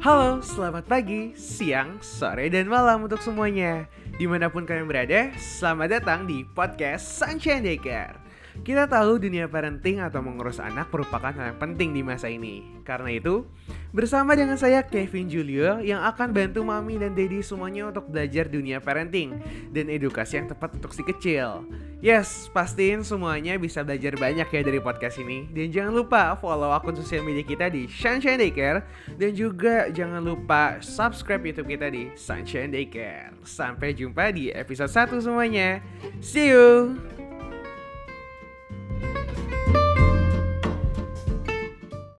Halo, selamat pagi, siang, sore, dan malam untuk semuanya. Di mana pun kalian berada, selamat datang di podcast Sunshine Daycare. Kita tahu dunia parenting atau mengurus anak merupakan hal yang penting di masa ini. Karena itu, bersama dengan saya Kevin Julio yang akan bantu mami dan daddy semuanya untuk belajar dunia parenting Dan edukasi yang tepat untuk si kecil Yes, pastiin semuanya bisa belajar banyak ya dari podcast ini. Dan jangan lupa follow akun sosial media kita di Sunshine Daycare. Dan juga jangan lupa subscribe YouTube kita di Sunshine Daycare. Sampai jumpa di episode 1 semuanya. See you!